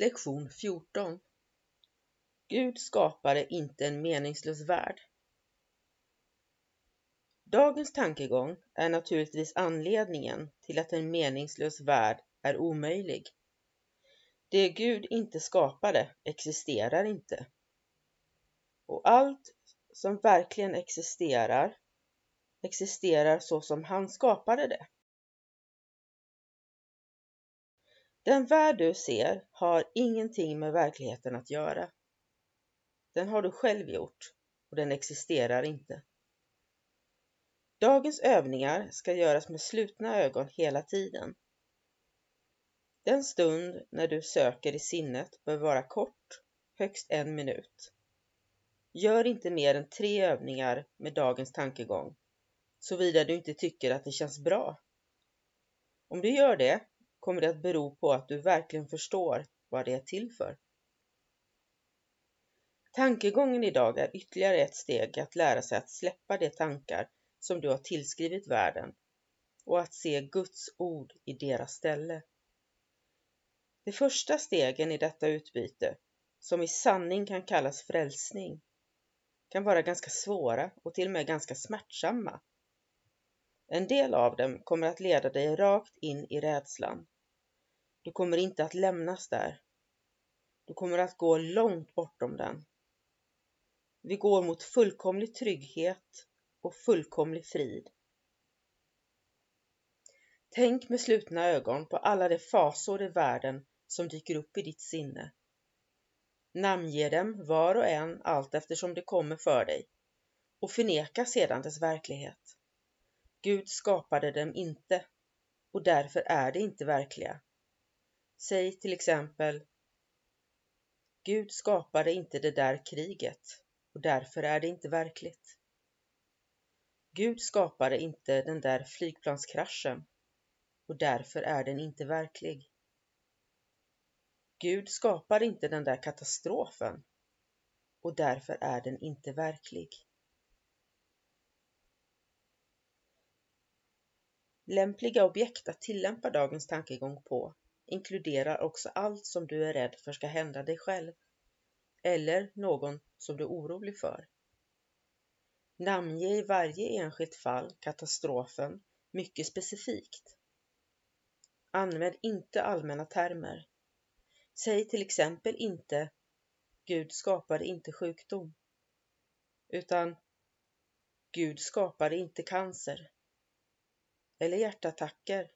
Lektion 14 Gud skapade inte en meningslös värld. Dagens tankegång är naturligtvis anledningen till att en meningslös värld är omöjlig. Det Gud inte skapade existerar inte. Och allt som verkligen existerar, existerar så som han skapade det. Den värld du ser har ingenting med verkligheten att göra. Den har du själv gjort och den existerar inte. Dagens övningar ska göras med slutna ögon hela tiden. Den stund när du söker i sinnet bör vara kort, högst en minut. Gör inte mer än tre övningar med dagens tankegång, såvida du inte tycker att det känns bra. Om du gör det kommer det att bero på att du verkligen förstår vad det är till för. Tankegången idag är ytterligare ett steg att lära sig att släppa de tankar som du har tillskrivit världen och att se Guds ord i deras ställe. De första stegen i detta utbyte, som i sanning kan kallas frälsning, kan vara ganska svåra och till och med ganska smärtsamma. En del av dem kommer att leda dig rakt in i rädslan. Du kommer inte att lämnas där. Du kommer att gå långt bortom den. Vi går mot fullkomlig trygghet och fullkomlig frid. Tänk med slutna ögon på alla de fasor i världen som dyker upp i ditt sinne. Namnge dem var och en allt eftersom det kommer för dig och förneka sedan dess verklighet. Gud skapade dem inte och därför är de inte verkliga. Säg till exempel Gud skapade inte det där kriget och därför är det inte verkligt. Gud skapade inte den där flygplanskraschen och därför är den inte verklig. Gud skapade inte den där katastrofen och därför är den inte verklig. Lämpliga objekt att tillämpa dagens tankegång på inkluderar också allt som du är rädd för ska hända dig själv eller någon som du är orolig för. Namnge i varje enskilt fall katastrofen mycket specifikt. Använd inte allmänna termer. Säg till exempel inte Gud skapade inte sjukdom, utan Gud skapade inte cancer eller hjärtattacker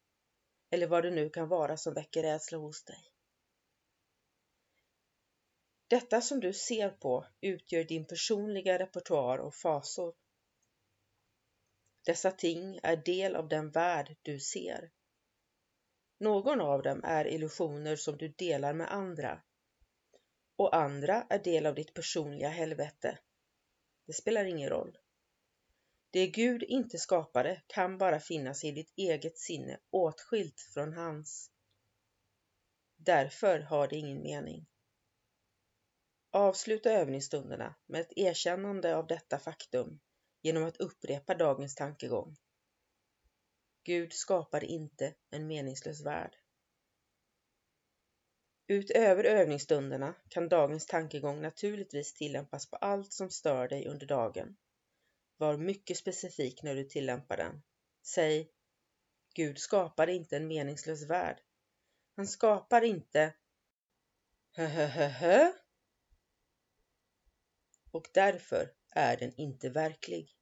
eller vad det nu kan vara som väcker rädsla hos dig. Detta som du ser på utgör din personliga repertoar och fasor. Dessa ting är del av den värld du ser. Någon av dem är illusioner som du delar med andra och andra är del av ditt personliga helvete. Det spelar ingen roll. Det Gud inte skapade kan bara finnas i ditt eget sinne åtskilt från hans. Därför har det ingen mening. Avsluta övningsstunderna med ett erkännande av detta faktum genom att upprepa dagens tankegång. Gud skapade inte en meningslös värld. Utöver övningsstunderna kan dagens tankegång naturligtvis tillämpas på allt som stör dig under dagen var mycket specifik när du tillämpar den. Säg Gud skapade inte en meningslös värld. Han skapar inte höhöhöhö och därför är den inte verklig.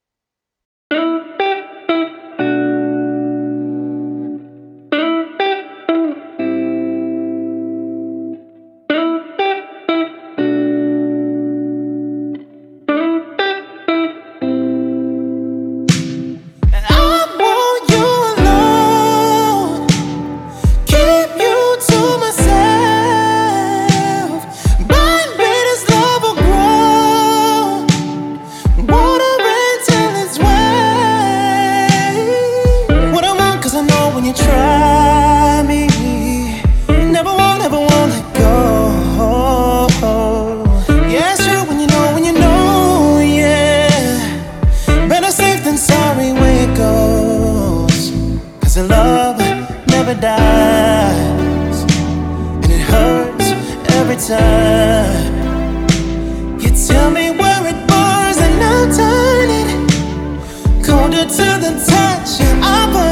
You tell me where it burns and I'll turn it colder to the touch. of I'll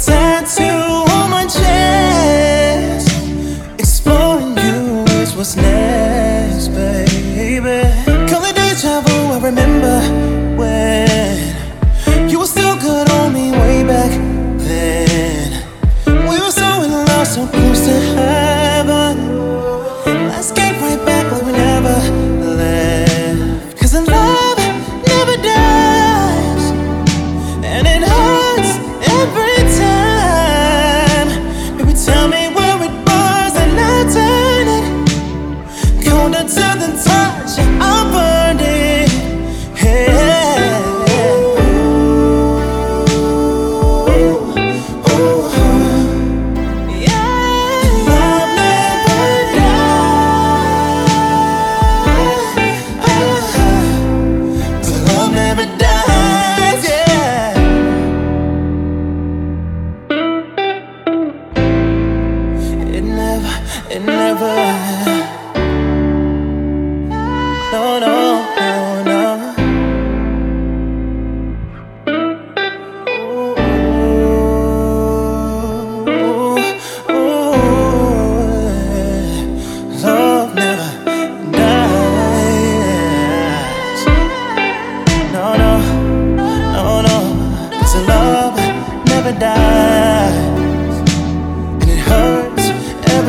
tattoo on my chest. Exploring you is what's next, baby. I remember when you were so good on me way back then. We were so in love, so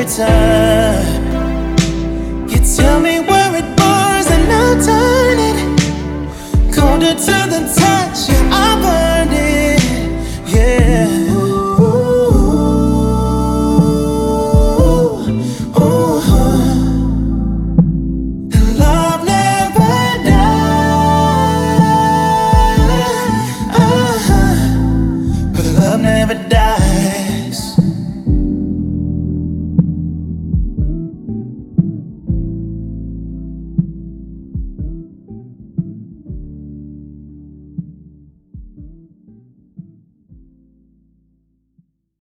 every time. You tell me where it bars and I'll turn it colder to the touch. I'll burn it. Yeah. Ooh, ooh, ooh. And love never dies. Uh-huh. But love never dies.